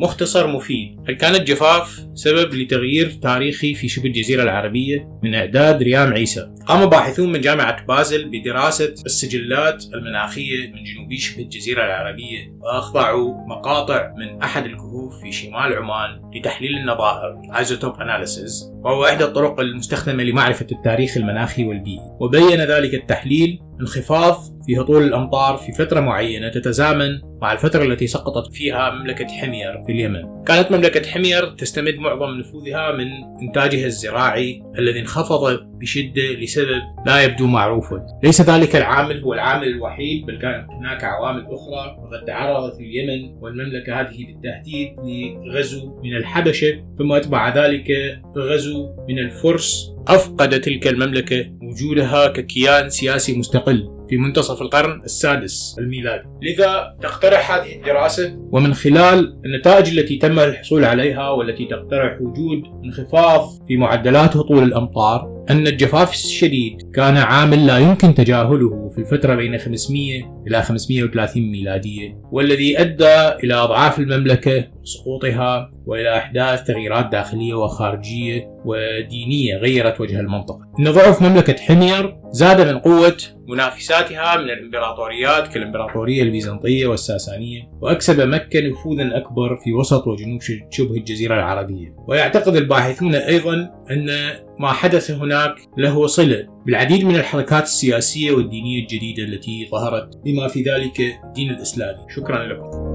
مختصر مفيد. هل كان الجفاف سبب لتغيير تاريخي في شبه الجزيرة العربية؟ من إعداد ريام عيسى. قام باحثون من جامعة بازل بدراسة السجلات المناخية من جنوبي شبه الجزيرة العربية وأخضعوا مقاطع من أحد الكهوف في شمال عمان لتحليل النظائر. Isotope Analysis وهو إحدى الطرق المستخدمة لمعرفة التاريخ المناخي والبيئي. وبين ذلك التحليل انخفاض في هطول الأمطار في فترة معينة تتزامن مع الفترة التي سقطت فيها مملكة حمير في اليمن. كانت مملكة حمير تستمد معظم نفوذها من إنتاجها الزراعي الذي انخفض بشدة لسبب لا يبدو معروفا. ليس ذلك العامل هو العامل الوحيد بل كانت هناك عوامل أخرى وقد تعرضت اليمن والمملكة هذه بالتحديد لغزو من الحبشة ثم أتبع ذلك غزو من الفرس. أفقد تلك المملكة وجودها ككيان سياسي مستقل في منتصف القرن السادس الميلادي. لذا تقترح هذه الدراسة ومن خلال النتائج التي تم الحصول عليها والتي تقترح وجود انخفاض في معدلات هطول الأمطار أن الجفاف الشديد كان عامل لا يمكن تجاهله في الفترة بين 500 إلى 530 ميلادية والذي أدى إلى أضعاف المملكة وسقوطها وإلى إحداث تغييرات داخلية وخارجية ودينية غيرت وجه المنطقة. إن ضعف مملكة حمير زاد من قوة منافساتها من الإمبراطوريات كالإمبراطورية البيزنطية والساسانية وأكسب مكة نفوذا أكبر في وسط وجنوب شبه الجزيرة العربية. ويعتقد الباحثون أيضا أن ما حدث هناك له صلة. بالعديد من الحركات السياسية والدينية الجديدة التي ظهرت بما في ذلك الدين الإسلامي. شكرا لكم.